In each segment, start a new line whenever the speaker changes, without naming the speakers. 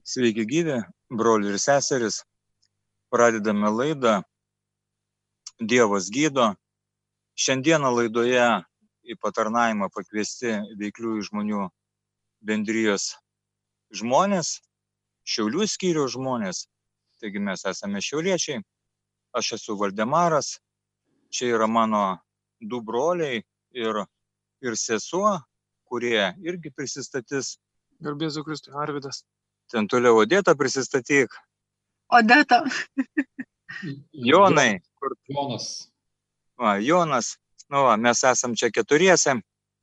Sveiki gyvi, broliai ir seserys. Pradedame laidą Dievas gydo. Šiandieną laidoje į patarnavimą pakviesti veikliųjų žmonių bendrijos žmonės, Šiaulių skyriaus žmonės. Taigi mes esame šiauliečiai. Aš esu Valdemaras. Čia yra mano du broliai ir, ir sesuo, kurie irgi prisistatys.
Garbėsiu Kristui, Arvidas.
Ten toliau Odėta prisistatyk.
Odeta.
Jonai, kur
Jonas.
va, Jonas. Nu, va, mes esam čia keturiese.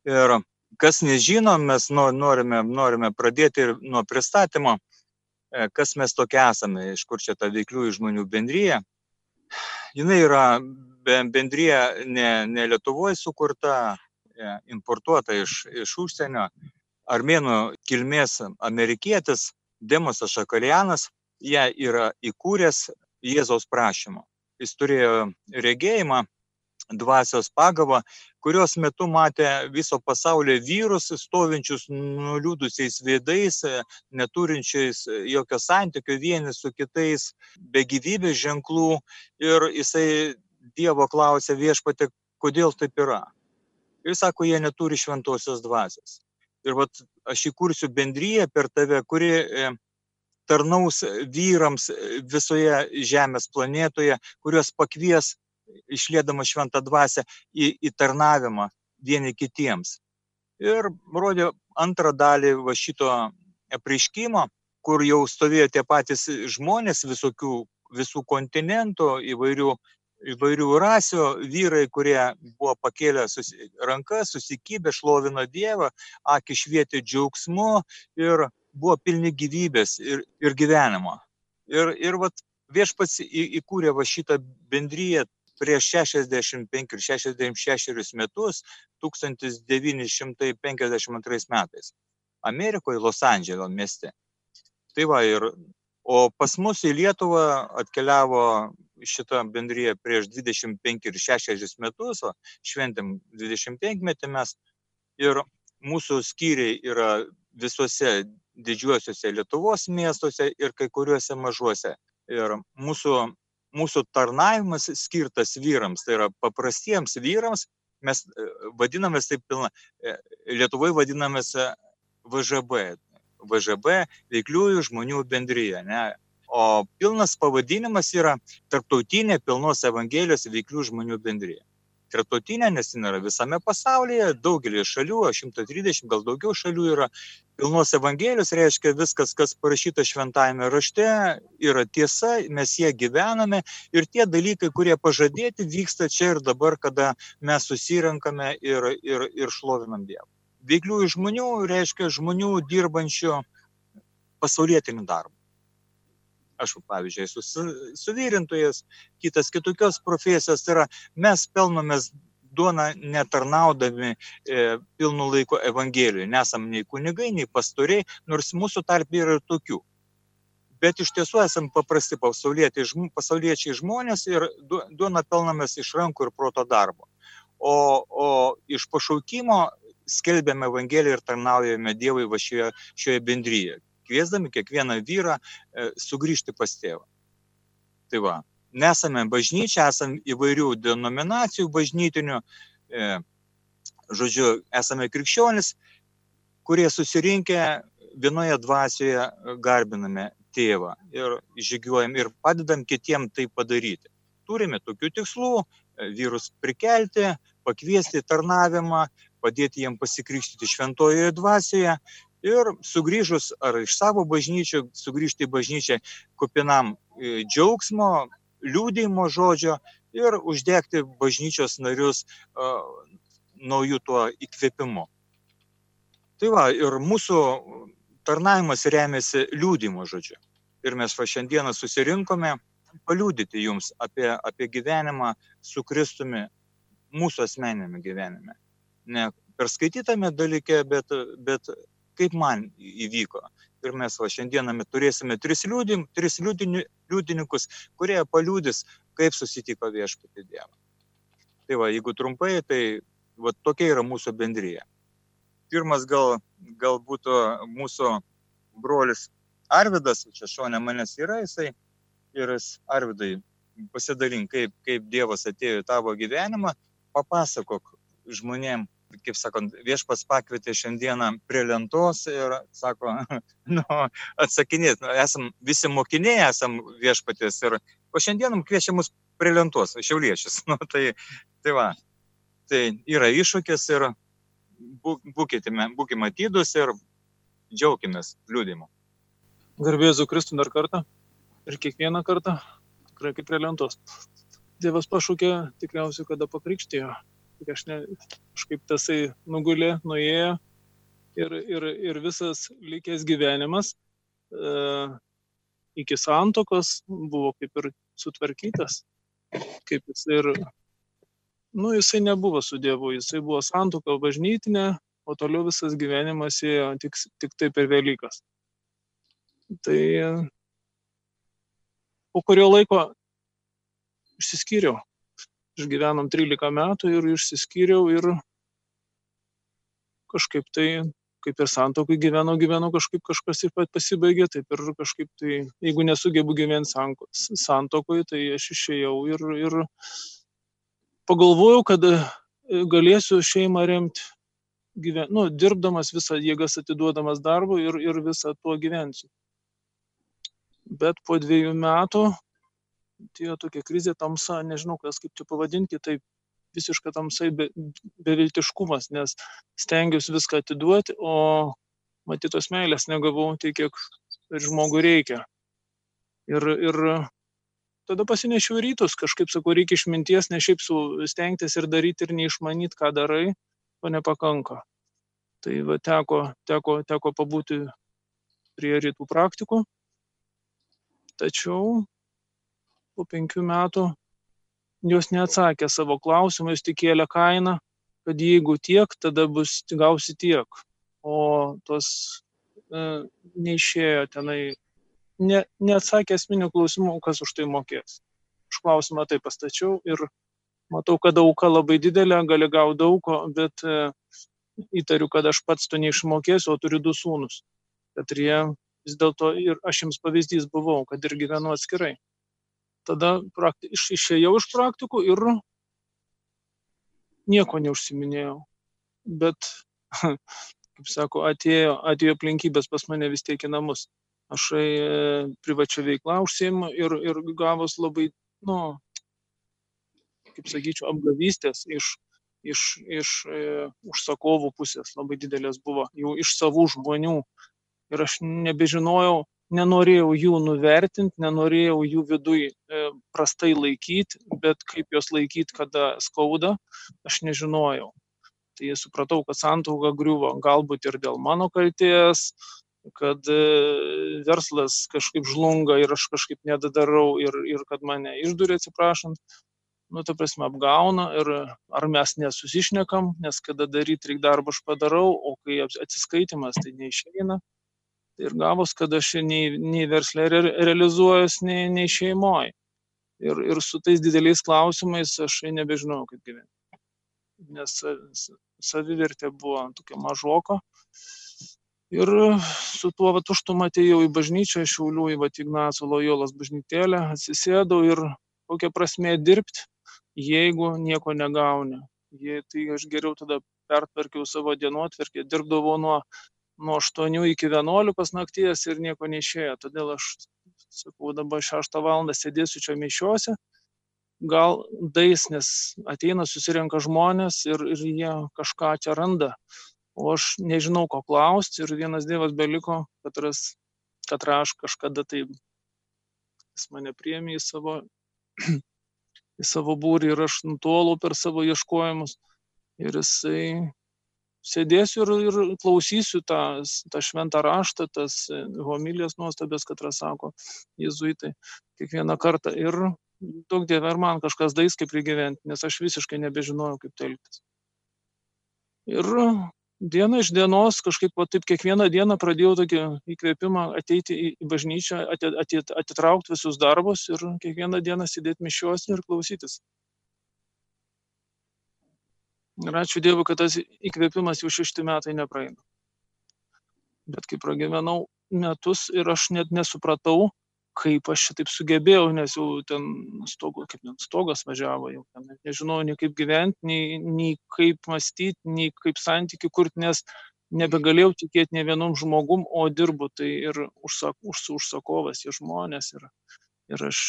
Ir kas nežino, mes no- norime, norime pradėti ir nuo pristatymo, e, kas mes tokie esame, iš kur čia ta veikliųjų žmonių bendryje. Jis yra be- bendrija ne, ne Lietuvoje sukurta, e, importuota iš, iš užsienio. Armėnų kilmės amerikietis Demosas Šakalianas ją yra įkūręs Jėzaus prašymu. Jis turėjo regėjimą, dvasios pagavą, kurios metu matė viso pasaulio vyrus stovinčius nuliūdusiais veidais, neturinčiais jokio santykio vieni su kitais, be gyvybės ženklų. Ir jisai Dievo klausė viešpatė, kodėl taip yra. Ir sako, jie neturi šventosios dvasios. Ir vat aš įkursiu bendryją per tave, kuri e, tarnaus vyrams e, visoje Žemės planetoje, kuriuos pakvies išlėdama šventą dvasę į, į tarnavimą vieni kitiems. Ir rodė antrą dalį va šito apreiškimo, kur jau stovėjo tie patys žmonės visokių, visų kontinentų, įvairių, įvairių rasių, vyrai, kurie buvo pakėlę susi, rankas, susikybę, šlovino Dievą, akį švietė džiaugsmu ir buvo pilni gyvybės ir, ir gyvenimo. Ir, ir vat viešpats įkūrė va šitą bendryją prieš 65 ir 66 metus, 1952 metais. Amerikoje, Los Andželo mieste. Tai va ir, o pas mus į Lietuvą atkeliavo šitą bendryją prieš 25 ir 60 metus, o šventėm 25 metį mes. Ir mūsų skyriai yra visuose didžiuosiuose Lietuvos miestuose ir kai kuriuose mažuose. Ir mūsų, mūsų tarnavimas skirtas vyrams, tai yra paprastiems vyrams, mes e, vadinamės taip pilna, e, Lietuvoje vadinamės e, VŽB, VŽB veikliųjų žmonių bendryje. Ne? O pilnas pavadinimas yra Tarptautinė pilnos Evangelijos veiklių žmonių bendryje. Tarptautinė, nes jin yra visame pasaulyje, daugelį šalių, 130 gal daugiau šalių yra. Pilnos Evangelijos reiškia viskas, kas parašyta šventajame rašte, yra tiesa, mes jie gyvename ir tie dalykai, kurie pažadėti, vyksta čia ir dabar, kada mes susirenkame ir, ir, ir šlovinam Dievą. Veikliųjų žmonių reiškia žmonių dirbančių pasaulietinį darbą. Aš, pavyzdžiui, esu su- suvyrintojas, kitas kitokios profesijos, tai yra mes pelnomės duoną netarnaudami e, pilnu laiku Evangelijoje. Nesam nei kunigai, nei pastoriai, nors mūsų tarp yra ir tokių. Bet iš tiesų esame paprasti pasauliečiai, žm- pasauliečiai žmonės ir du- duoną pelnomės iš rankų ir proto darbo. O, o iš pašaukimo skelbėme Evangeliją ir tarnaujame Dievui va šioje, šioje bendryje, kviesdami kiekvieną vyrą e, sugrįžti pas tėvą. Tai va, nesame bažnyčia, esame įvairių denominacijų bažnytinių, e, žodžiu, esame krikščionis, kurie susirinkę vienoje dvasioje garbiname tėvą ir žygiuojam ir padedam kitiem tai padaryti. Turime tokių tikslų e, vyrus prikelti, pakviesti tarnavimą, padėti jiem pasikrikštyti šventojoje dvasioje ir sugrįžus ar iš savo bažnyčių, sugrįžti į bažnyčią kupinam e, džiaugsmo, liūdėjimo žodžio ir uždegti bažnyčios narius uh, naujų tuo įkvėpimu. Tai va, ir mūsų tarnavimas remiasi liūdimo žodžiu. Ir mes va šiandieną susirinkome paliūdyti jums apie, apie gyvenimą su Kristumi mūsų asmenėme gyvenime. Ne per skaitytame dalyke, bet, bet kaip man įvyko. Ir mes va šiandieną turėsime tris, liūdim, tris liūdini, liūdininkus, kurie paliūdis, kaip susitiko viešpatį Dievą. Tai va, jeigu trumpai, tai va, tokia yra mūsų bendryje. Pirmas gal, gal būtų mūsų brolis Arvidas, čia šonė manęs yra, jisai ir jis Arvidai pasidalink, kaip, kaip Dievas atėjo į tavo gyvenimą, papasakok žmonėm, kaip sakant, viešpas pakvietė šiandieną prie lentos ir sako, nu, atsakinėt, nu, esam visi mokiniai, esam viešpatės ir o šiandieną kviečia mus prie lentos, šiauliečius. Nu, tai, tai va, tai yra iššūkis ir būkite, būkime atidus ir džiaukimės liūdimu.
Garbėzu Kristų dar kartą ir kiekvieną kartą, tikrai kaip prie lentos. Dievas pašūkė tikriausiai, kada pakrikštėjo. Tik aš ne, kažkaip tasai nugulė, nuėjo ir, ir, ir visas likęs gyvenimas e, iki santokos buvo kaip ir sutvarkytas. Kaip jis ir, nu, jisai nebuvo su Dievu, jisai buvo santoka bažnytinė, o toliau visas gyvenimas ėjo tik, tik tai per Velykas. Tai po kurio laiko išsiskyriau. Išgyvenom 13 metų ir išsiskyriau ir kažkaip tai, kaip ir santokai gyvenau, gyvenau kažkaip kažkas ir pasibaigė, taip ir kažkaip tai, jeigu nesugebu gyventi santokai, tai aš išėjau ir, ir pagalvojau, kad galėsiu šeimą remti, gyven, nu, dirbdamas visą jėgas atiduodamas darbui ir, ir visą tuo gyvensiu. Bet po dviejų metų atėjo tokia krizė, tamsa, nežinau, kas kaip čia pavadinti, tai visiška tamsai be, beviltiškumas, nes stengiuosi viską atiduoti, o matytos meilės negavau tiek, kiek žmogui reikia. Ir, ir tada pasinešiau rytus, kažkaip sakau, reikia išminties, ne šiaip su stengtis ir daryti ir neišmanyti, ką darai, to nepakanka. Tai va, teko, teko, teko pabūti prie rytų praktikų. Tačiau po penkių metų jos neatsakė savo klausimą, jis tik kėlė kainą, kad jeigu tiek, tada bus gausi tiek. O tos e, neišėjo tenai, ne, neatsakė esminių klausimų, kas už tai mokės. Aš klausimą tai pastačiau ir matau, kad auka labai didelė, gali gauti daug, bet e, įtariu, kad aš pats to neišmokėsiu, o turiu du sūnus. Kad jie vis dėlto ir aš jums pavyzdys buvau, kad ir gyvenu atskirai tada prakti, iš, išėjau iš praktikų ir nieko neužsiminėjau. Bet, kaip sako, atėjo, atėjo aplinkybės pas mane vis tiek į namus. Aš e, privačią veiklą užsiemu ir, ir gavus labai, nu, kaip sakyčiau, apgavystės iš, iš, iš e, užsakovų pusės labai didelės buvo, jau iš savų žmonių. Ir aš nebežinojau, nenorėjau jų nuvertint nenorėjau jų viduj e, prastai laikyt bet kaip juos laikyt kada skauda aš nežinojau. Tai supratau kad santuoka griuvo galbūt ir dėl mano kaltės kad e, verslas kažkaip žlunga ir aš kažkaip nedadarau ir, ir kad mane išdurė atsiprašant, nu, ta prasme, apgauna ir ar mes nesusišnekam, nes kada daryti reikia darbą aš padarau, o kai atsiskaitimas tai neišeina ir gavos, kad aš nei, nei verslė re, realizuojas, nei, nei šeimoje. Ir, ir su tais dideliais klausimais aš nebežinau, kaip gyventi. Nes savivertė buvo tokia mažoka. Ir su tuo vat užtum atėjau į bažnyčią, šiauliu į vat Ignaco Lojolas bažnytėlę, atsisėdau ir kokia prasme dirbti, jeigu nieko negauni. Jei, tai aš geriau tada pertvarkiau savo dienotvarkę, dirbdavau nuo nuo aštuonių iki vienuolikos nakties ir nieko neišėjo. Todėl aš sakau, dabar šeštą valandą sėdėsiu čia mišiuose, gal dais, nes ateina, susirenka žmonės ir, ir jie kažką čia randa. O aš nežinau, ko klausti ir vienas Dievas beliko, kad, ras, kad aš kažkada tai jis mane priemi į savo, į savo būrį ir aš nutolau per savo ieškojimus. Ir jisai sėdėsiu ir, ir klausysiu tą, tą šventą raštą, tas e, homilijas nuostabės, kad sako jezuitai kiekvieną kartą. Ir daug dievė, ar man kažkas dais kaip prigyventi, nes aš visiškai nebežinojau, kaip telktis. Ir diena iš dienos kažkaip va, taip kiekvieną dieną pradėjau tokį įkvėpimą ateiti į bažnyčią, atitraukti visus darbus ir kiekvieną dieną sėdėti mišiuose ir klausytis. Ir ačiū Dievui, kad tas įkvėpimas jau šešti metai nepraeina. Bet kai pragyvenau metus ir aš net nesupratau, kaip aš šitaip sugebėjau, nes jau ten stogo, kaip ten stogas važiavo, jau ten nežinau, nei kaip gyventi, nei, nei kaip mąstyti, nei kaip santykių kurti, nes nebegalėjau tikėti ne vienom žmogum, o dirbu tai ir užsak, už, užsakovas, jie žmonės ir, ir aš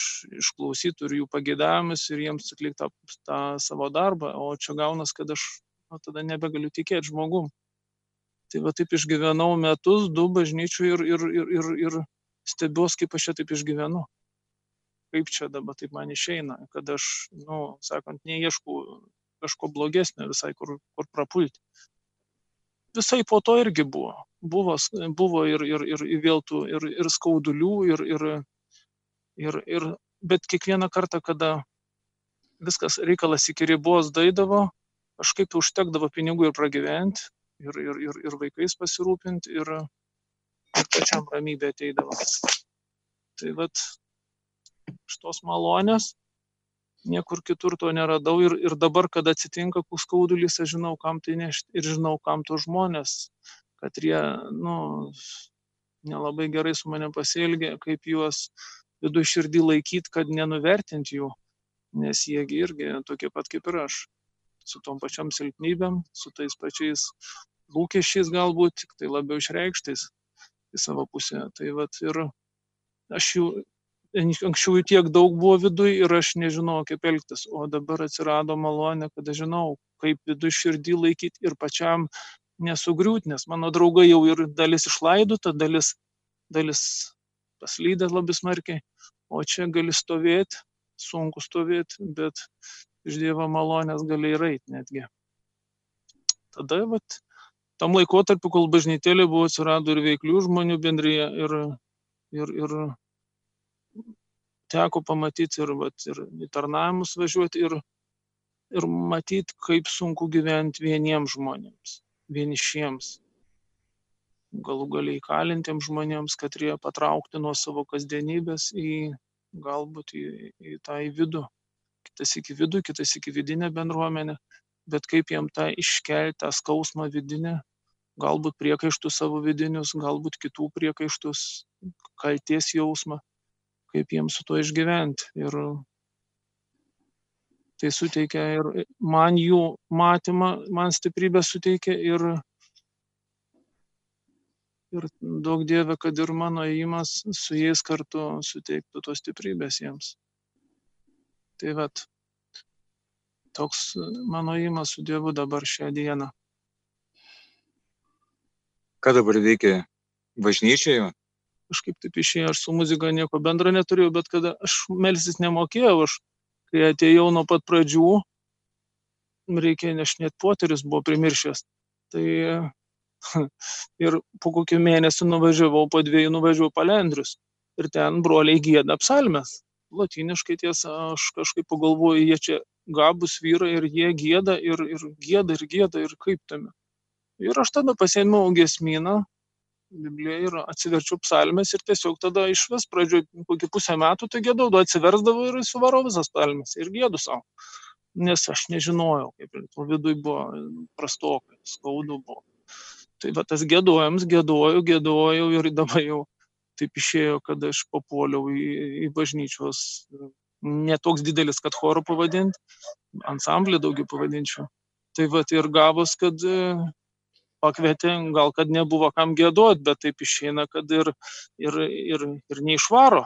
išklausytų ir jų pagėdavimus ir jiems atlikti tą, tą savo darbą, o čia gaunas, kad aš nu, tada nebegaliu tikėti žmogum. Tai va taip išgyvenau metus, du bažnyčių ir, ir, ir, ir, ir stebiuos, kaip aš čia taip išgyvenu. Kaip čia dabar taip man išeina, kad aš, nu, sakant, neieškau kažko blogesnio visai, kur, kur prapulti visai po to irgi buvo. Buvo, buvo ir, ir, ir, ir vėl tų, ir, ir skaudulių, ir, ir, ir, ir, bet kiekvieną kartą, kada viskas reikalas iki ribos daidavo, kažkaip užtekdavo pinigų ir pragyventi, ir, ir, ir, ir vaikais pasirūpinti, ir, ir pačiam ramybė ateidavo. Tai vad, šitos malonės niekur kitur to neradau ir, ir dabar, kada atsitinka koks skaudulys, aš žinau, kam tai nešti ir žinau, kam to žmonės, kad jie, nu, nelabai gerai su manim pasielgia, kaip juos vidu širdį laikyti, kad nenuvertinti jų, nes jiegi irgi tokie pat kaip ir aš, su tom pačiam silpnybėm, su tais pačiais lūkesčiais galbūt, tik tai labiau išreikštais į savo pusę. Tai vat ir aš jų anksčiau jų tiek daug buvo viduj ir aš nežinojau, kaip elgtis, o dabar atsirado malonė, kad aš žinau, kaip viduj širdį laikyti ir pačiam nesugriūt, nes mano draugai jau ir dalis išlaidota, dalis, dalis paslydė labai smarkiai, o čia gali stovėti, sunku stovėti, bet iš Dievo malonės gali ir eiti netgi. Tada, vat, tam laikotarpiu, kol bažnytėlė buvo atsirado ir veiklių žmonių bendryje ir, ir, ir teko pamatyti ir, vat, ir į tarnavimus važiuoti ir, ir matyti, kaip sunku gyventi vieniems žmonėms, vienišiems. Galų galiai įkalintiems žmonėms, kad jie patraukti nuo savo kasdienybės į galbūt į, į tą į vidų. Kitas iki vidų, kitas iki vidinę bendruomenę, bet kaip jiem tą iškelti, tą skausmą vidinę, galbūt priekaištus savo vidinius, galbūt kitų priekaištus, kalties jausmą kaip jiems su tuo išgyventi. Ir tai suteikia ir man jų matymą, man stiprybę suteikia ir, ir daug dievė, kad ir mano įimas su jais kartu suteiktų tos stiprybės jiems. Tai vad, toks mano įimas su Dievu dabar šią dieną.
Ką dabar veikia bažnyčioje?
kažkaip taip išėjo, aš su muzika nieko bendro neturėjau, bet kada aš melsis nemokėjau, aš kai atėjau nuo pat pradžių, reikia nešinėti poteris, buvo primiršęs. Tai ir po kokių mėnesių nuvažiavau, po dviejų nuvažiavau palendrius. Ir ten broliai gėda apsalmes. Latiniškai tiesa, aš kažkaip pagalvoju, jie čia gabus vyrai ir jie gėda ir, ir gėda ir gėda ir kaip tame. Ir aš tada pasėmiau gesminą, Bibliją ir atsiverčiau psalmes ir tiesiog tada iš vis pradžioj kokį pusę metų tai gėdau, atsiversdavau ir suvarau visas psalmes ir gėdu savo. Nes aš nežinojau, kaip ir to vidui buvo prastokai, skaudu buvo. Tai va tas gėdojams, gėdojau, gėdojau ir dabar jau taip išėjo, kad aš papuoliau į, į bažnyčios, netoks didelis, kad chorų pavadinti, ansamblį daugiau pavadinčiau. Tai va ir gavos, kad pakvietė, gal kad nebuvo kam gėduot, bet taip išeina, kad ir, ir, ir, ir neišvaro.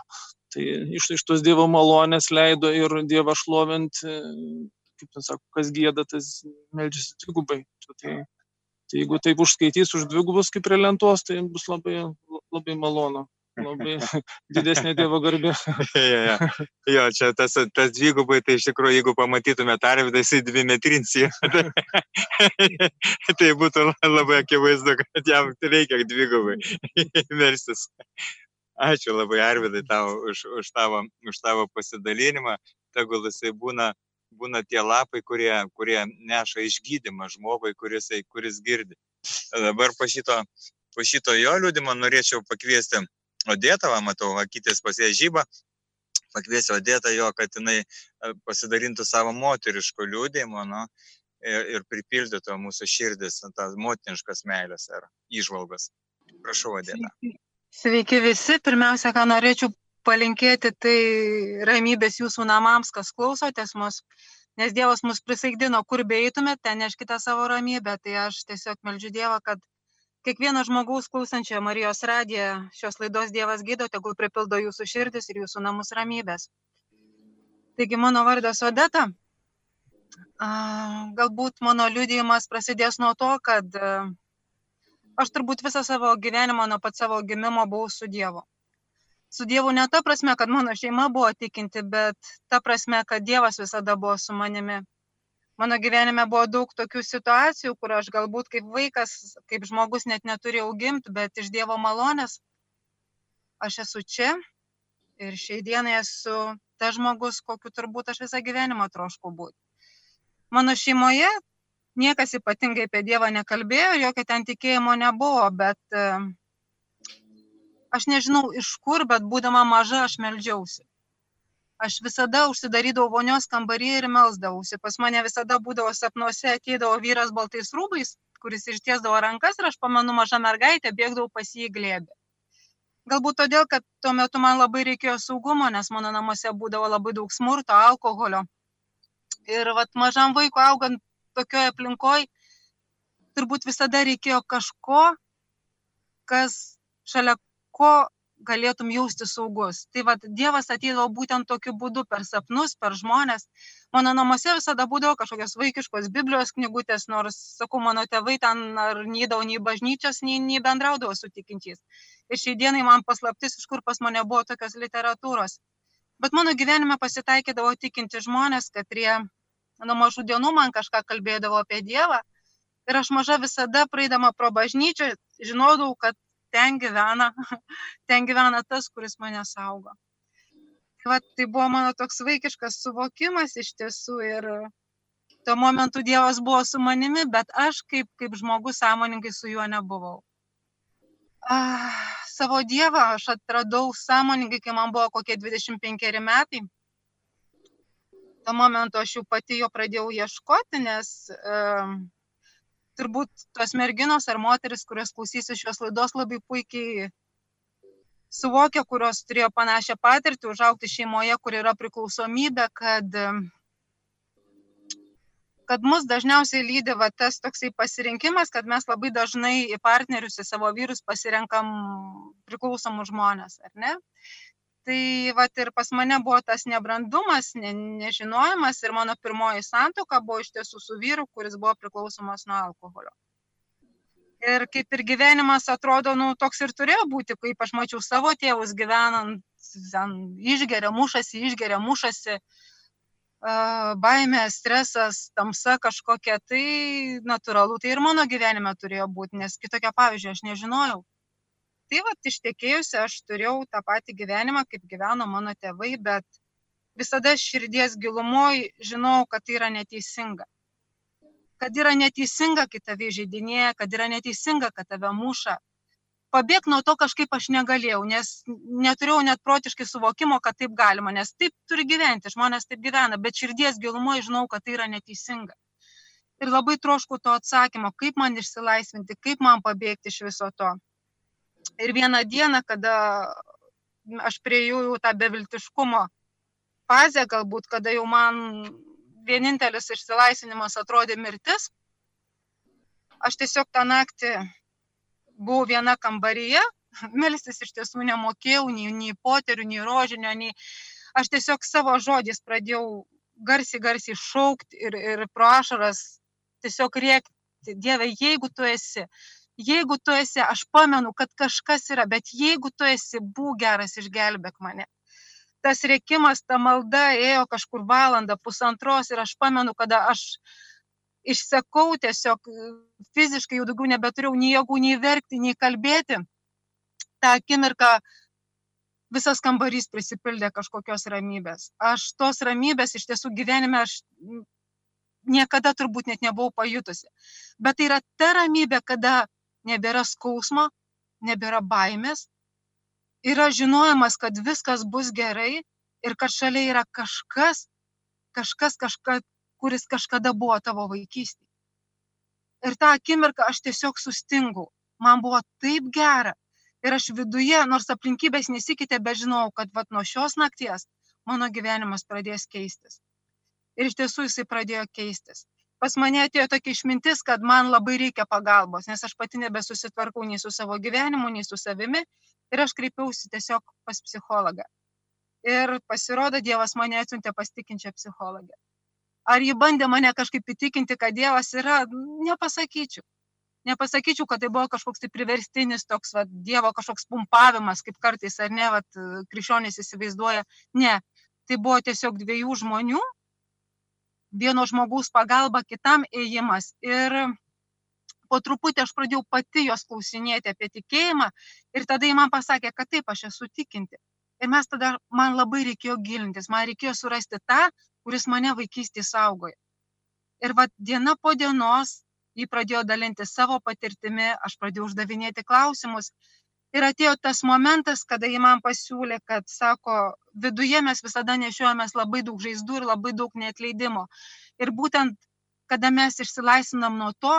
Tai iš, iš tos Dievo malonės leido ir Dievą šlovint, kaip ten sako, kas gėda, tas melžiasi dvigubai. Tai, tai jeigu taip užskaitys už dvigubus kaip prie lentos, tai bus labai, labai malonu labai didesnė Dievo garbė.
jo, jo. jo, čia tas, tas dvigubai, tai iš tikrųjų, jeigu pamatytume Arvidą, jisai dvi metrinsi. tai būtų labai akivaizdu, kad jam reikia dvigubai verstis. Ačiū labai Arvidai tau už, už, tavo, už tavo pasidalinimą. Tegul jisai būna, būna tie lapai, kurie, kurie neša išgydymą žmogui, kuris, kuris girdi. Dabar po šito, po šito jo liūdimo norėčiau pakviesti Odėtą, va, matau, akytės pas ją žyba, pakviesiu Odėtą jo, kad jinai e, pasidalintų savo moteriško liūdėjimo, nu, ir, ir pripildytų mūsų širdis, tas motiniškas meilės ar išvalgas. Prašau.
Sveiki. Sveiki visi. Pirmiausia, ką norėčiau palinkėti, tai ramybės jūsų namams, kas klausotės mus, nes Dievas mus prisaigdino, kur beeitumėte, ten neškite savo ramybę. Tai aš tiesiog melžiu Dievą, kad kiekvieno žmogaus klausančio Marijos radiją šios laidos Dievas gydo, tegul pripildo jūsų širdis ir jūsų namus ramybės. Taigi mano vardas Odeta. Galbūt mano liudijimas prasidės nuo to, kad aš turbūt visą savo gyvenimą nuo pat savo gimimo buvau su Dievu. Su Dievu ne ta prasme, kad mano šeima buvo tikinti, bet ta prasme, kad Dievas visada buvo su manimi. Mano gyvenime buvo daug tokių situacijų, kur aš galbūt kaip vaikas, kaip žmogus net neturėjau gimti, bet iš Dievo malonės aš esu čia ir šiai dienai esu tas žmogus, kokiu turbūt aš visą gyvenimą troškau būti. Mano šeimoje niekas ypatingai apie Dievą nekalbėjo, jokio ten tikėjimo nebuvo, bet e, aš nežinau iš kur, bet būdama maža aš melžiausi. Aš visada užsidarydavau vonios kambarį ir melsdavausi. Pas mane visada būdavo sapnuose, ateidavo vyras baltais rūbais, kuris ištiesdavo rankas ir aš pamenu mažą mergaitę, bėgdavau pas jį glėbį. Galbūt todėl, kad tuo metu man labai reikėjo saugumo, nes mano namuose būdavo labai daug smurto, alkoholio. Ir vat, mažam vaikui augant tokioje aplinkoje, turbūt visada reikėjo kažko, kas šalia ko galėtum jausti saugus. Tai vad Dievas ateidavo būtent tokiu būdu per sapnus, per žmonės. Mano namuose visada būdavo kažkokios vaikiškos Biblijos knygutės, nors, sakau, mano tėvai ten ar nydavo nei bažnyčios, nei, nei bendraudavo su tikinčiais. Ir šiai dienai man paslaptis, iš kur pas mane buvo tokios literatūros. Bet mano gyvenime pasitaikydavo tikinti žmonės, kad jie nuo mažų dienų man kažką kalbėdavo apie Dievą. Ir aš maža visada praeidama pro bažnyčią žinodavau, kad ten gyvena, ten gyvena tas, kuris mane saugo. Tai, va, tai buvo mano toks vaikiškas suvokimas iš tiesų ir tuo momentu Dievas buvo su manimi, bet aš kaip, kaip žmogus sąmoningai su juo nebuvau. Ah, savo Dievą aš atradau sąmoningai, kai man buvo kokie 25 metai tuo momentu aš jau pati jo pradėjau ieškoti, nes um, turbūt tos merginos ar moteris, kurios klausysi šios laidos, labai puikiai suvokia, kurios turėjo panašią patirtį, užaukti šeimoje, kur yra priklausomybė, kad, kad mus dažniausiai lydi va, tas toksai pasirinkimas, kad mes labai dažnai į partnerius, į savo vyrus pasirenkam priklausomus žmonės, ar ne? Tai vat ir pas mane buvo tas nebrandumas ne nežinojimas ir mano pirmoji santuoka buvo iš tiesų su vyru kuris buvo priklausomas nuo alkoholio. Ir kaip ir gyvenimas atrodo nu toks ir turėjo būti kaip aš mačiau savo tėvus gyvenant ten išgeria mušasi išgeria mušasi baimė, stresas, tamsa kažkokia, tai natūralu, tai ir mano gyvenime turėjo būti, nes kitokio pavyzdžio aš nežinojau tai vat ištekėjusi aš turėjau tą patį gyvenimą, kaip gyveno mano tėvai, bet visada širdies gilumoj žinau, kad tai yra neteisinga. Kad yra neteisinga, kai tave žaidinėja, kad yra neteisinga, kad tave muša. Pabėgti nuo to kažkaip aš negalėjau, nes neturėjau net protiškai suvokimo, kad taip galima, nes taip turi gyventi, žmonės taip gyvena, bet širdies gilumoje žinau, kad tai yra neteisinga. Ir labai trošku to atsakymo, kaip man išsilaisvinti, kaip man pabėgti iš viso to. Ir vieną dieną, kada aš prieėjau jau tą beviltiškumo fazę, galbūt, kada jau man vienintelis išsilaisvinimas atrodė mirtis, aš tiesiog tą naktį buvau viena kambaryje, melstis iš tiesų nemokėjau, nei, nei poterių, nei rožinio, nei aš tiesiog savo žodžiais pradėjau garsiai, garsiai šaukti ir, ir pro ašaras tiesiog rėkti, Dieve, jeigu tu esi, jeigu tu esi, aš pamenu, kad kažkas yra, bet jeigu tu esi, būk geras, išgelbėk mane. Tas reikimas, ta malda ėjo kažkur valandą, pusantros ir aš pamenu, kada aš išsekau tiesiog fiziškai jau daugiau nebeturėjau nei jėgų, nei verkti, nei kalbėti. Ta akimirka visas kambarys prisipildė kažkokios ramybės. Aš tos ramybės iš tiesų gyvenime aš niekada turbūt net nebuvau pajutusi. Bet tai yra ta ramybė, kada nebėra skausmo, nebėra baimės, yra žinojimas, kad viskas bus gerai ir kad šalia yra kažkas, kažkas, kažka, kuris kažkada buvo tavo vaikystėje. Ir tą akimirką aš tiesiog sustingau. man buvo taip gera. Ir aš viduje, nors aplinkybės nesikeitė, bet žinau, kad vat, nuo šios nakties mano gyvenimas pradės keistis. Ir iš tiesų jisai pradėjo keistis. Pas mane atėjo tokia išmintis, kad man labai reikia pagalbos, nes aš pati nebesusitvarkau nei su savo gyvenimu, nei su savimi. Ir aš kreipiausi tiesiog pas psichologą. Ir pasirodo, Dievas mane atsiuntė pas tikinčią psichologę. Ar ji bandė mane kažkaip įtikinti, kad Dievas yra, nepasakyčiau nepasakyčiau, kad tai buvo kažkoks tai priverstinis toks, va, Dievo kažkoks pumpavimas, kaip kartais, ar ne, va, krikščionys įsivaizduoja. Ne, tai buvo tiesiog dviejų žmonių, vieno žmogaus pagalba, kitam ėjimas. Ir po truputį aš pradėjau pati jos klausinėti apie tikėjimą ir tada jį man pasakė, kad taip, aš esu tikinti. Ir mes tada, man labai reikėjo gilintis, man reikėjo surasti tą, kuris mane vaikystėje saugojo. Ir va diena po dienos ji pradėjo dalintis savo patirtimi, aš pradėjau uždavinėti klausimus. Ir atėjo tas momentas, kada ji man pasiūlė, kad, sako, viduje mes visada nešiojamės labai daug žaizdų ir labai daug neatleidimo. Ir būtent, kada mes išsilaisvinam nuo to,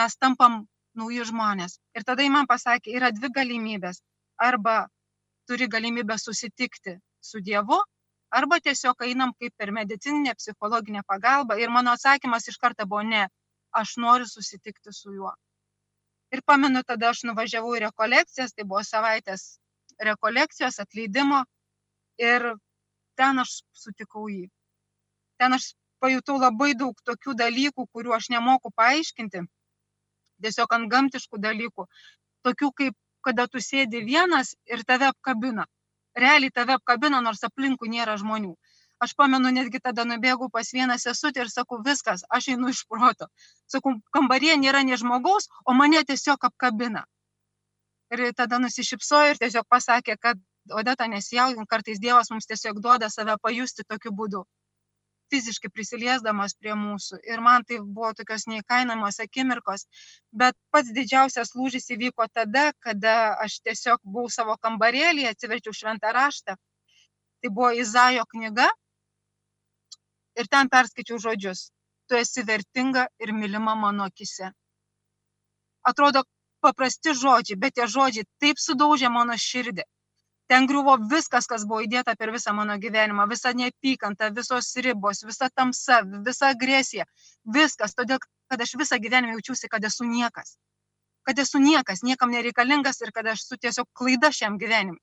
mes tampam nauji žmonės. Ir tada ji man pasakė, yra dvi galimybės. Arba turi galimybę susitikti su Dievu, arba tiesiog einam kaip per medicininę, psichologinę pagalbą. Ir mano atsakymas iš karto buvo ne aš noriu susitikti su juo. Ir pamenu, tada aš nuvažiavau į rekolekcijas, tai buvo savaitės rekolekcijos, atleidimo ir ten aš sutikau jį. Ten aš pajutau labai daug tokių dalykų, kuriuo aš nemoku paaiškinti, tiesiog ant gamtiškų dalykų, tokių kaip kada tu sėdi vienas ir tave apkabina. Realiai tave apkabina, nors aplinkų nėra žmonių aš pamenu netgi tada nubėgau pas vieną sesutę ir sakau, viskas, aš einu iš proto. Sakau, kambaryje nėra nie žmogaus, o mane tiesiog apkabina. Ir tada nusišypsojo ir tiesiog pasakė, kad Odeta nesijaudin, kartais Dievas mums tiesiog duoda save pajusti tokiu būdu, fiziškai prisiliesdamas prie mūsų. Ir man tai buvo tokios neįkainamos akimirkos. Bet pats didžiausias lūžis įvyko tada, kada aš tiesiog buvau savo kambarėlį, atsiverčiau šventą raštą. Tai buvo Izaijo knyga, ir ten perskaičiau žodžius. Tu esi vertinga ir mylima mano akise. Atrodo paprasti žodžiai, bet tie žodžiai taip sudaužė mano širdį. Ten griuvo viskas, kas buvo įdėta per visą mano gyvenimą, visa neapykanta, visos ribos, visa tamsa, visa agresija, viskas, todėl, kad aš visą gyvenimą jaučiausi, kad esu niekas. Kad esu niekas, niekam nereikalingas ir kad aš esu tiesiog klaida šiam gyvenimui.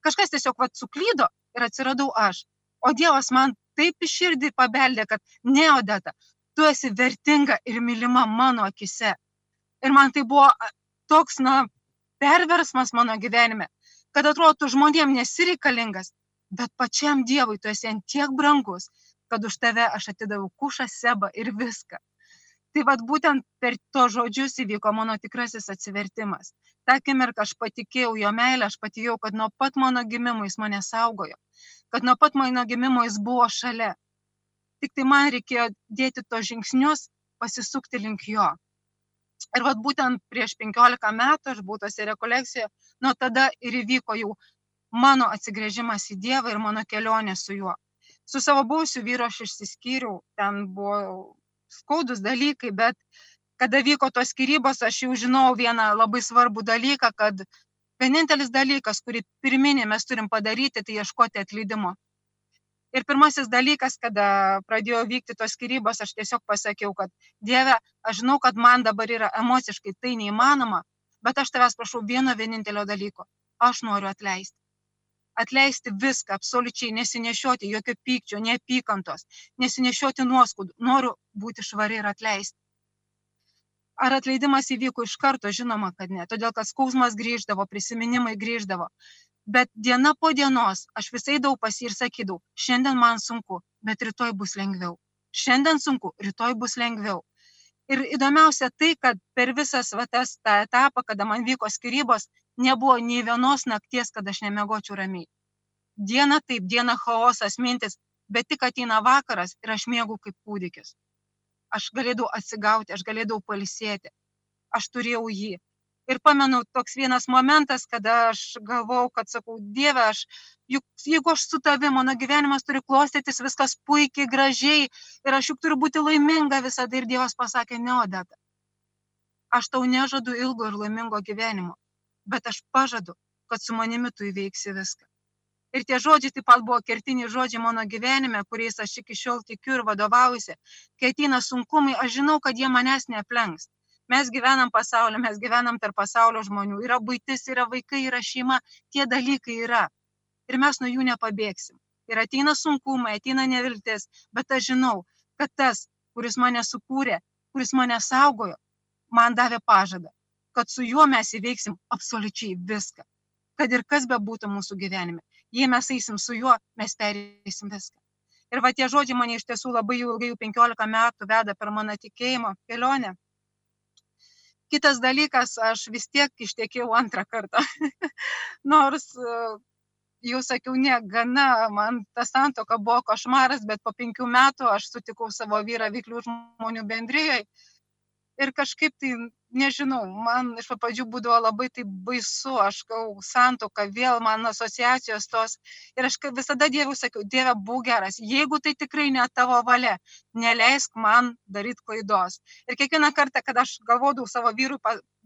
Kažkas tiesiog vat suklydo ir atsiradau aš. O Dievas man taip į širdį pabeldė, kad ne Odeta, tu esi vertinga ir mylima mano akise. Ir man tai buvo toks, na, perversmas mano gyvenime, kad atrodo, žmonėm nesireikalingas, bet pačiam Dievui tu esi ant tiek brangus, kad už tave aš atidaviau kušą, sebą ir viską. Tai vad būtent per to žodžius įvyko mano tikrasis atsivertimas. Ta akimirka aš patikėjau jo meilę, aš patikėjau, kad nuo pat mano gimimo jis mane saugojo kad nuo pat mano gimimo jis buvo šalia. Tik tai man reikėjo dėti tos žingsnius, pasisukti link jo. Ir vad būtent prieš 15 metų aš buvau tose rekolekcijoje, nuo tada ir įvyko jau mano atsigrėžimas į Dievą ir mano kelionė su juo. Su savo buvusiu vyru aš išsiskyriau, ten buvo skaudus dalykai, bet kada vyko tos skirybos, aš jau žinau vieną labai svarbų dalyką, kad vienintelis dalykas, kurį pirminį mes turim padaryti, tai ieškoti atleidimo. Ir pirmasis dalykas, kada pradėjo vykti tos skirybos, aš tiesiog pasakiau, kad Dieve, aš žinau, kad man dabar yra emociškai tai neįmanoma, bet aš tavęs prašau vieno vienintelio dalyko. Aš noriu atleisti. Atleisti viską, absoliučiai nesinešioti jokio pykčio, neapykantos, nesinešioti nuoskaudų. Noriu būti švari ir atleisti. Ar atleidimas įvyko iš karto? Žinoma kad ne. Todėl kad skausmas grįždavo prisiminimai grįždavo. Bet diena po dienos aš vis eidavau pas jį ir sakydavau šiandien man sunku bet rytoj bus lengviau. Šiandien sunku rytoj bus lengviau. Ir įdomiausia tai kad per visas va tas tą etapą kada man vyko skyrybos nebuvo nei vienos nakties kad aš nemiegočiau ramiai diena taip diena chaosas mintys bet tik ateina vakaras ir aš miegu kaip kūdikis aš galėdavau atsigauti, aš galėdavau palisėti, aš turėjau jį. Ir pamenu toks vienas momentas, kada aš galvau, kad sakau, Dieve, aš, juk jeigu aš su tavimi, mano gyvenimas turi klostytis viskas puikiai, gražiai ir aš juk turiu būti laiminga visada. Ir Dievas pasakė, ne, Odeta. aš tau nežadu ilgo ir laimingo gyvenimo, bet aš pažadu, kad su manimi tu įveiksi viską. Ir tie žodžiai taip pat buvo kertiniai žodžiai mano gyvenime, kuriais aš iki šiol tikiu ir vadovaujuosi. Kai ateina sunkumai, aš žinau, kad jie manęs neaplenks. Mes gyvenam pasaulyje, mes gyvenam tarp pasaulio žmonių. Yra būtis, yra vaikai, yra šeima, tie dalykai yra. Ir mes nuo jų nepabėgsim. Ir ateina sunkumai, ateina neviltis, bet aš žinau, kad tas, kuris mane sukūrė, kuris mane saugojo, man davė pažadą, kad su juo mes įveiksim absoliučiai viską. Kad ir kas bebūtų mūsų gyvenime. Jei mes eisim su juo, mes perėsim viską. Ir va tie žodžiai mane iš tiesų labai jau ilgai, jau 15 metų veda per mano tikėjimo kelionę. Kitas dalykas, aš vis tiek ištekėjau antrą kartą. Nors jau sakiau, ne, gana, man ta santoka buvo košmaras, bet po penkių metų aš sutikau savo vyrą vyklių žmonių bendrijoje ir kažkaip tai nežinau man iš pat pradžių būdavo labai taip baisu aš galvojau santuoka vėl man asociacijos tos. Ir aš visada dievui sakiau dieve būk geras. Jeigu tai tikrai ne tavo valia neleisk man daryt klaidos. Ir kiekvieną kartą kada aš galvodavau savo vyrui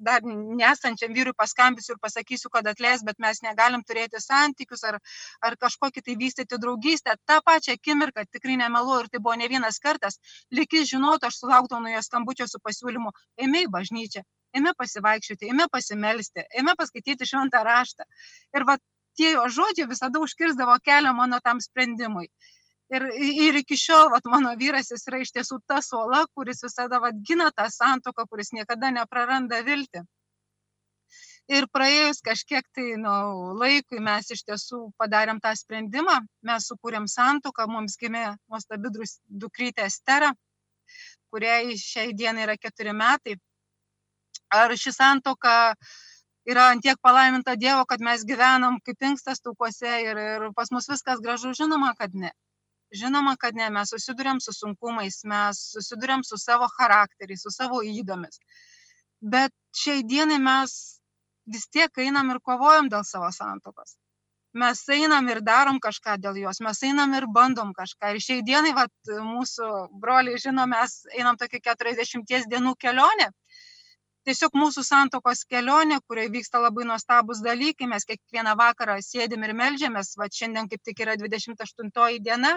dar nesančiam vyrui paskambinsiu ir pasakysiu kad atleisk bet mes negalim turėti santykius ar ar kažkokį tai vystyti draugystę tą pačią akimirką tikrai nemeluoju ir tai buvo ne vienas kartas lyg jis žinotų aš sulaukdavau nuo jo skambučio su pasiūlymu eime į bažnyčią ėmė pasivaikščioti, ėmė pasimelsti, ėmė paskaityti šventą raštą. Ir va tie jo žodžiai visada užkirzdavo kelią mano tam sprendimui. Ir, ir iki šiol vat, mano vyras jis yra iš tiesų tas uola, kuris visada vat, gina tą santoką, kuris niekada nepraranda viltį. Ir praėjus kažkiek tai nu, laikui mes iš tiesų padarėm tą sprendimą, mes sukūrėm santoką, mums gimė nuostabi dukrytė Estera, kuriai šiai dienai yra keturi metai ar ši santoka yra antiek palaiminta Dievo, kad mes gyvenam kaip inkstas taukuose ir, ir pas mus viskas gražu, žinoma, kad ne. Žinoma, kad ne, mes susidurėm su sunkumais, mes susidurėm su savo charakteriais, su savo įdomis. Bet šiai dienai mes vis tiek einam ir kovojam dėl savo santokos. Mes einam ir darom kažką dėl jos, mes einam ir bandom kažką. Ir šiai dienai, vat, mūsų broliai žino, mes einam tokį 40 dienų kelionę tiesiog mūsų santokos kelionė kurioje vyksta labai nuostabūs dalykai mes kiekvieną vakarą sėdim ir meldžiamės vat šiandien kaip tik yra dvidešimt aštuntoji diena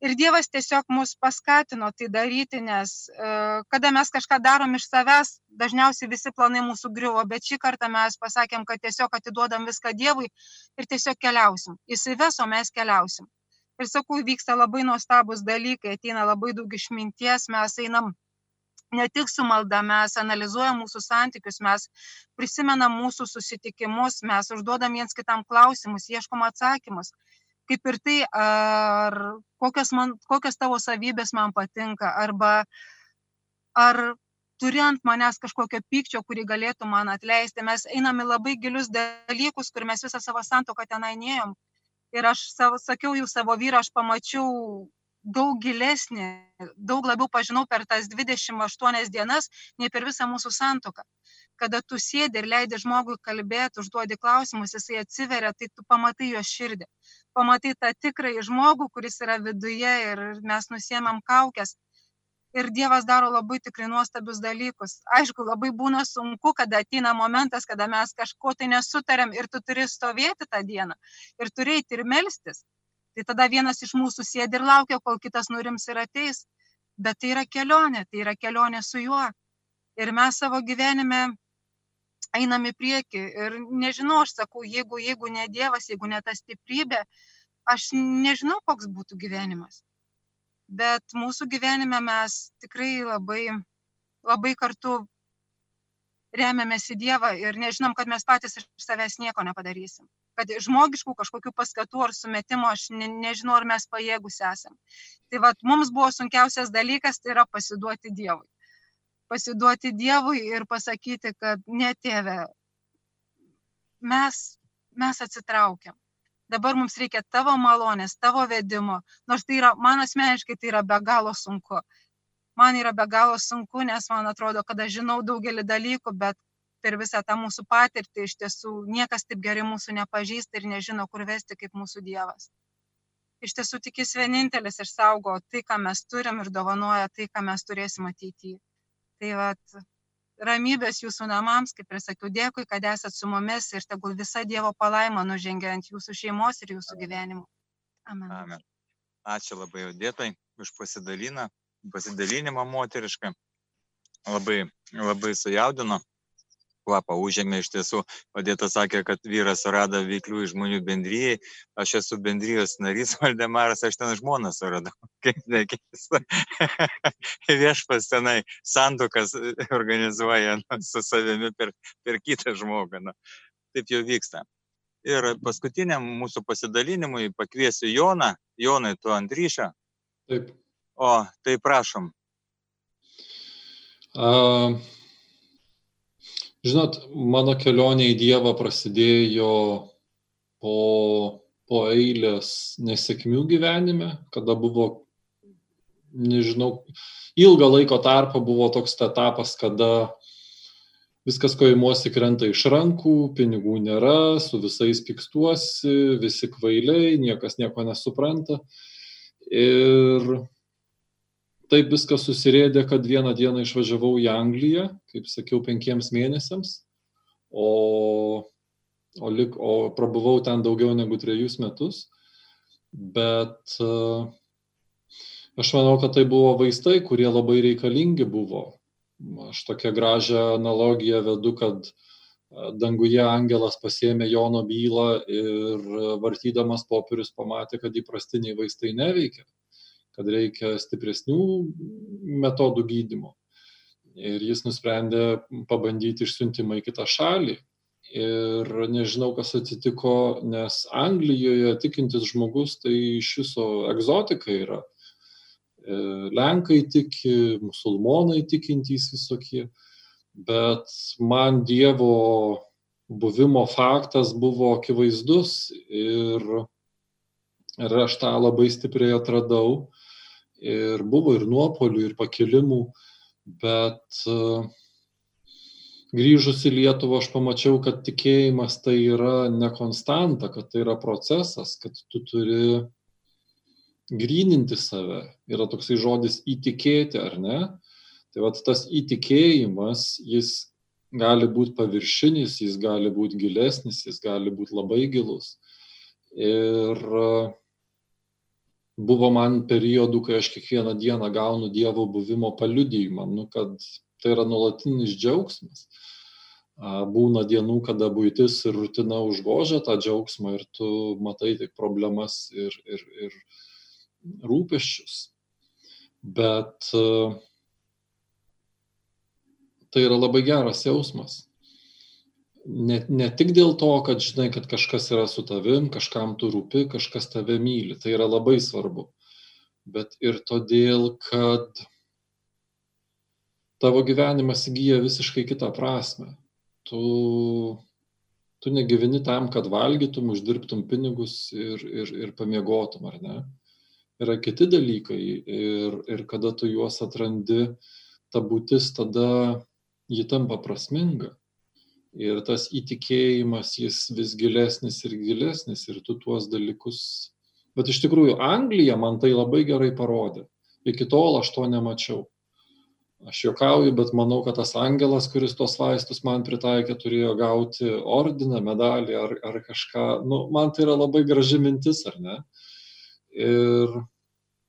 ir dievas tiesiog mus paskatino tai daryti nes e, kada mes kažką darom iš savęs dažniausiai visi planai mūsų griuvo bet šį kartą mes pasakėm kad tiesiog atiduodam viską dievui ir tiesiog keliausim. Jisai ves o mes keliausim. Ir sakau vyksta labai nuostabūs dalykai ateina labai daug išminties mes einam ne tik su malda mes analizuojam mūsų santykius mes prisimenam mūsų susitikimus mes užduodam viens kitam klausimus ieškom atsakymus kaip ir tai ar kokios man kokios tavo savybės man patinka arba ar turi ant manęs kažkokio pykčio kurį galėtum man atleisti. Mes einam į labai gilius dalykus kur mes visą savo santuoką tenai nėjom. Ir aš savo sakiau jau savo vyrą aš pamačiau daug gilesnį, daug labiau pažinau per tas 28 dienas, nei per visą mūsų santoką. Kada tu sėdi ir leidi žmogui kalbėti, užduodi klausimus, jisai atsiveria, tai tu pamatai jo širdį. Pamatai tą tikrąjį žmogų, kuris yra viduje ir mes nusiemam kaukės. Ir Dievas daro labai tikrai nuostabius dalykus. Aišku, labai būna sunku, kada ateina momentas, kada mes kažko tai nesutarėm ir tu turi stovėti tą dieną ir turi eiti ir melstis tai tada vienas iš mūsų sėdi ir laukia, kol kitas nurims ir ateis. Bet tai yra kelionė, tai yra kelionė su juo. Ir mes savo gyvenime einam į priekį. Ir nežinau, aš sakau, jeigu, jeigu ne Dievas, jeigu ne ta stiprybė, aš nežinau, koks būtų gyvenimas. Bet mūsų gyvenime mes tikrai labai, labai kartu remiamės į Dievą ir nežinom, kad mes patys iš savęs nieko nepadarysim kad žmogiškų kažkokių paskatų ar sumetimų aš ne, nežinau, ar mes pajėgus esam. Tai vad, mums buvo sunkiausias dalykas, tai yra pasiduoti Dievui. Pasiduoti Dievui ir pasakyti, kad ne tėve, mes, mes atsitraukiam. Dabar mums reikia tavo malonės, tavo vedimo, nors tai yra, man asmeniškai tai yra be galo sunku. Man yra be galo sunku, nes man atrodo, kad aš žinau daugelį dalykų, bet per visą tą mūsų patirtį iš tiesų niekas taip gerai mūsų nepažįsta ir nežino, kur vesti kaip mūsų Dievas. Iš tiesų tik jis vienintelis išsaugo tai, ką mes turim ir dovanoja tai, ką mes turėsim ateityje. Tai vat, ramybės jūsų namams, kaip ir sakiau, dėkui, kad esat su mumis ir tegul visa Dievo palaima nužengia ant jūsų šeimos ir jūsų gyvenimo. Amen.
Amen. Ačiū labai Odėtai už pasidaliną, pasidalinimą moterišką. Labai, labai sujaudino kvapą užėmė iš tiesų. Padėta sakė, kad vyras surado veiklių žmonių bendryjai, aš esu bendrijos narys Valdemaras, aš ten žmoną suradau. Kaip nekeista. Viešpas tenai santokas organizuoja nu, su savimi per, per kitą žmogų. Nu. Taip jau vyksta. Ir paskutiniam mūsų pasidalinimui pakviesiu Joną. Jonai, tu ant ryšio.
Taip.
O, tai prašom.
Uh, Žinot, mano kelionė į Dievą prasidėjo po, po eilės nesėkmių gyvenime, kada buvo, nežinau, ilgą laiko tarpą buvo toks etapas, kada viskas, ko įmuosi, krenta iš rankų, pinigų nėra, su visais pikstuosi, visi kvailiai, niekas nieko nesupranta. Ir taip viskas susirėdė, kad vieną dieną išvažiavau į Angliją, kaip sakiau, penkiems mėnesiams, o, o, lik, o prabuvau ten daugiau negu trejus metus. Bet aš manau, kad tai buvo vaistai, kurie labai reikalingi buvo. Aš tokią gražią analogiją vedu, kad danguje angelas pasėmė Jono bylą ir vartydamas popierius pamatė, kad įprastiniai vaistai neveikia kad reikia stipresnių metodų gydymo. Ir jis nusprendė pabandyti išsiuntimą į kitą šalį. Ir nežinau, kas atsitiko, nes Anglijoje tikintis žmogus tai iš viso egzotika yra. E, Lenkai tiki, musulmonai tikintys visokie. Bet man Dievo buvimo faktas buvo akivaizdus ir, ir aš tą labai stipriai atradau ir buvo ir nuopolių, ir pakilimų, bet e, grįžus į Lietuvą aš pamačiau, kad tikėjimas tai yra ne konstanta, kad tai yra procesas, kad tu turi gryninti save. Yra toksai žodis įtikėti, ar ne? Tai vad tas įtikėjimas, jis gali būti paviršinis, jis gali būti gilesnis, jis gali būti labai gilus. Ir buvo man periodų, kai aš kiekvieną dieną gaunu Dievo buvimo paliudijimą, nu, kad tai yra nuolatinis džiaugsmas. Būna dienų, kada būtis ir rutina užgožia tą džiaugsmą ir tu matai tik problemas ir, ir, ir rūpeščius. Bet tai yra labai geras jausmas ne, ne tik dėl to, kad žinai, kad kažkas yra su tavim, kažkam tu rūpi, kažkas tave myli, tai yra labai svarbu, bet ir todėl, kad tavo gyvenimas įgyja visiškai kitą prasme. Tu, tu negyveni tam, kad valgytum, uždirbtum pinigus ir, ir, ir pamiegotum, ar ne? Yra kiti dalykai ir, ir kada tu juos atrandi, ta būtis tada ji tampa prasminga ir tas įtikėjimas jis vis gilesnis ir gilesnis ir tu tuos dalykus. Bet iš tikrųjų Anglija man tai labai gerai parodė. Iki tol aš to nemačiau. Aš juokauju, bet manau, kad tas angelas, kuris tos vaistus man pritaikė, turėjo gauti ordiną, medalį ar, ar kažką. Nu, man tai yra labai graži mintis, ar ne? Ir,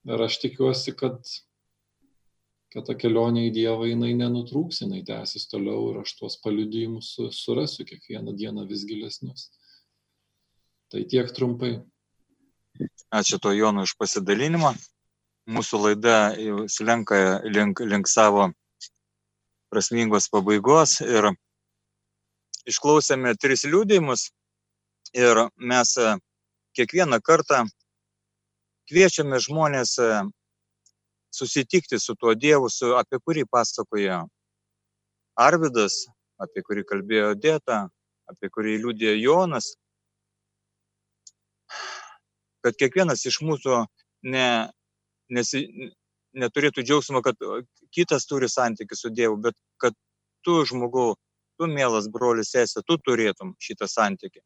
ir aš tikiuosi, kad kad ta kelionė į Dievą jinai nenutrūks, jinai tęsis toliau ir aš tuos paliudijimus surasiu kiekvieną dieną vis gilesnius. Tai tiek trumpai.
Ačiū to Jonui už pasidalinimą. Mūsų laida slenka link, link savo prasmingos pabaigos ir išklausėme tris liūdėjimus ir mes kiekvieną kartą kviečiame žmonės susitikti su tuo Dievu, su, apie kurį pasakoja Arvidas, apie kurį kalbėjo Dėta, apie kurį liūdėjo Jonas, kad kiekvienas iš mūsų ne, nesi, neturėtų džiaugsmo, kad kitas turi santykių su Dievu, bet kad tu žmogau, tu mielas brolis esi, tu turėtum šitą santykį.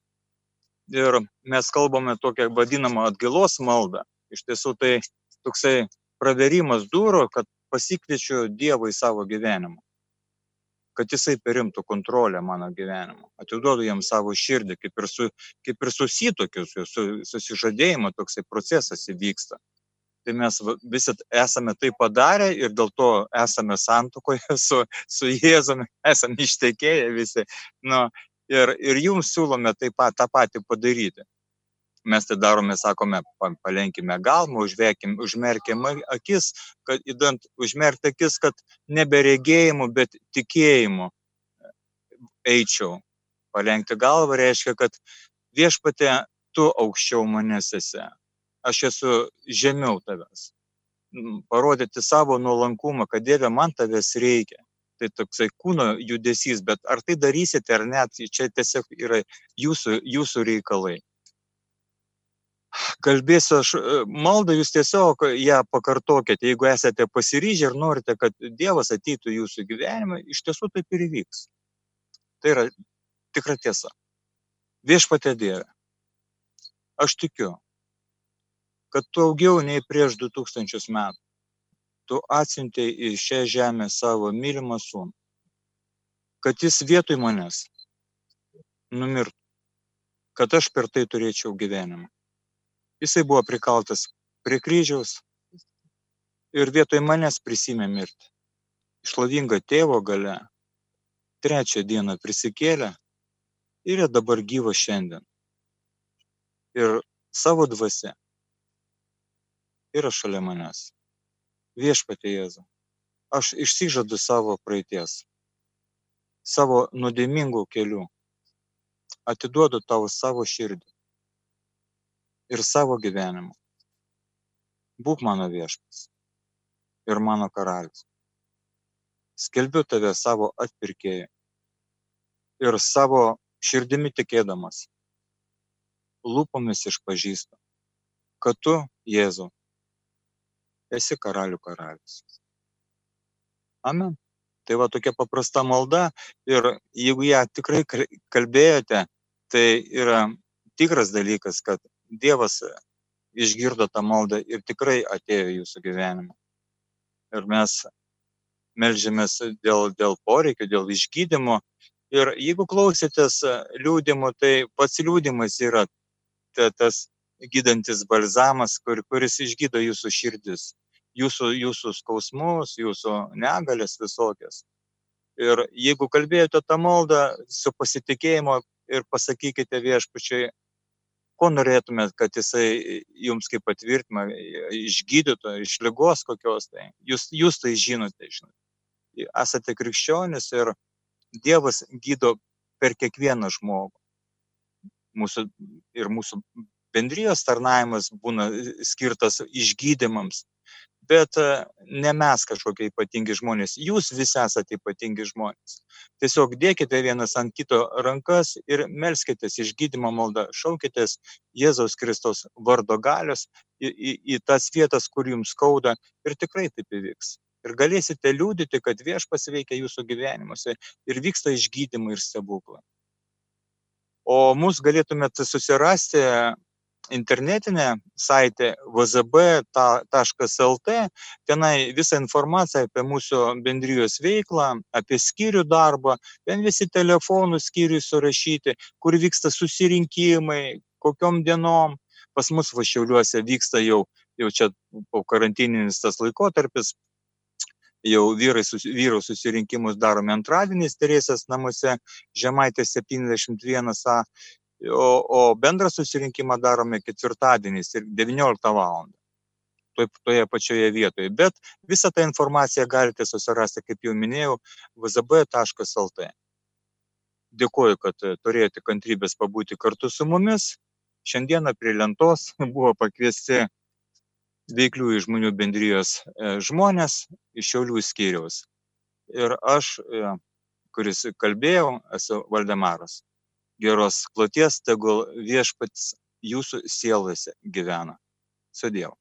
Ir mes kalbame tokią vadinamą atgilos maldą. Iš tiesų tai toksai praverimas durų, kad pasikviečiu Dievą į savo gyvenimą. kad jisai perimtų kontrolę mano gyvenimo. Atiduodu jam savo širdį, kaip ir su, kaip ir susitokius, su, susižadėjimo toksai procesas įvyksta. Tai mes visi esame tai padarę ir dėl to esame santukoje su, su Jėzumi, esame ištekėję visi. Nu, ir, ir jums siūlome taip pat tą patį padaryti mes tai darome, sakome, palenkime galvą, užmerkime akis, kad įdant užmerkti akis, kad neberegėjimu, bet tikėjimu eičiau. Palenkti galvą reiškia, kad viešpatė, tu aukščiau manęs esi. Aš esu žemiau tavęs. Parodyti savo nuolankumą, kad Dieve man tavęs reikia. Tai toksai kūno judesys, bet ar tai darysite ar net, čia tiesiog yra jūsų, jūsų reikalai kalbėsiu aš e, maldą, jūs tiesiog ją pakartokite, jeigu esate pasiryžę ir norite, kad Dievas ateitų jūsų gyvenimą, iš tiesų taip ir įvyks. Tai yra tikra tiesa. Viešpatė Dieve, aš tikiu, kad tu daugiau nei prieš 2000 metų, tu atsintėjai į šią žemę savo mylimą sūnų, kad jis vietoj manęs numirtų, kad aš per tai turėčiau gyvenimą jisai buvo prikaltas prie kryžiaus ir vietoj manęs prisimė mirtį. Išlovinga tėvo gale trečią dieną prisikėlė ir dabar gyvo šiandien. Ir savo dvasia yra šalia manęs. Viešpatė Jėzu, aš išsižadu savo praeities, savo nuodėmingų kelių, atiduodu tau savo širdį ir savo gyvenimu. Būk mano viešpas ir mano karalius. Skelbiu tave savo atpirkėjai ir savo širdimi tikėdamas, lūpomis išpažįstu, kad tu, Jėzau, esi karalių karalius. Amen. Tai va tokia paprasta malda ir jeigu ją tikrai kalbėjote, tai yra tikras dalykas, kad Dievas išgirdo tą maldą ir tikrai atėjo jūsų gyvenimą. Ir mes melžiamės dėl, dėl poreikio, dėl išgydymo. Ir jeigu klausytės liūdimų, tai pats liūdimas yra ta, tas gydantis balzamas, kur, kuris išgydo jūsų širdis, jūsų, jūsų skausmus, jūsų negalės visokias. Ir jeigu kalbėjote tą maldą su pasitikėjimu ir pasakykite viešpačiai, ko norėtumėt, kad jisai jums kaip patvirtimą išgydytų iš lygos kokios tai. Jūs, jūs tai žinote, žinote. Esate krikščionis ir Dievas gydo per kiekvieną žmogų. Mūsų, ir mūsų bendrijos tarnavimas būna skirtas išgydymams bet e, ne mes kažkokie ypatingi žmonės, jūs visi esate ypatingi žmonės. Tiesiog dėkite vienas ant kito rankas ir melskitės išgydymo maldą, šaukitės Jėzaus Kristos vardo galios į, į, į tas vietas, kur jums skauda ir tikrai taip įvyks. Ir galėsite liūdyti, kad viešpas veikia jūsų gyvenimuose ir vyksta išgydymai ir stebuklai. O mus galėtumėte susirasti internetinė saitė vzb.lt, tenai visą informaciją apie mūsų bendrijos veiklą, apie skyrių darbą, ten visi telefonų skyriui surašyti, kur vyksta susirinkimai, kokiom dienom. Pas mus vašiauliuose vyksta jau, jau čia po karantininis tas laikotarpis, jau vyrai, vyrų susirinkimus darome antradieniais Teresės namuose, Žemaitės 71A o, o bendrą susirinkimą darome ketvirtadieniais ir 19 val. Toj, toje pačioje vietoje. Bet visą tą informaciją galite susirasti, kaip jau minėjau, vzb.lt. Dėkuoju, kad turėjote kantrybės pabūti kartu su mumis. Šiandieną prie lentos buvo pakviesti veikliųjų žmonių bendrijos e, žmonės iš Šiaulių skyriaus. Ir aš, e, kuris kalbėjau, esu Valdemaras geros kloties tegul viešpats jūsų sielose gyvena. Su Dievu.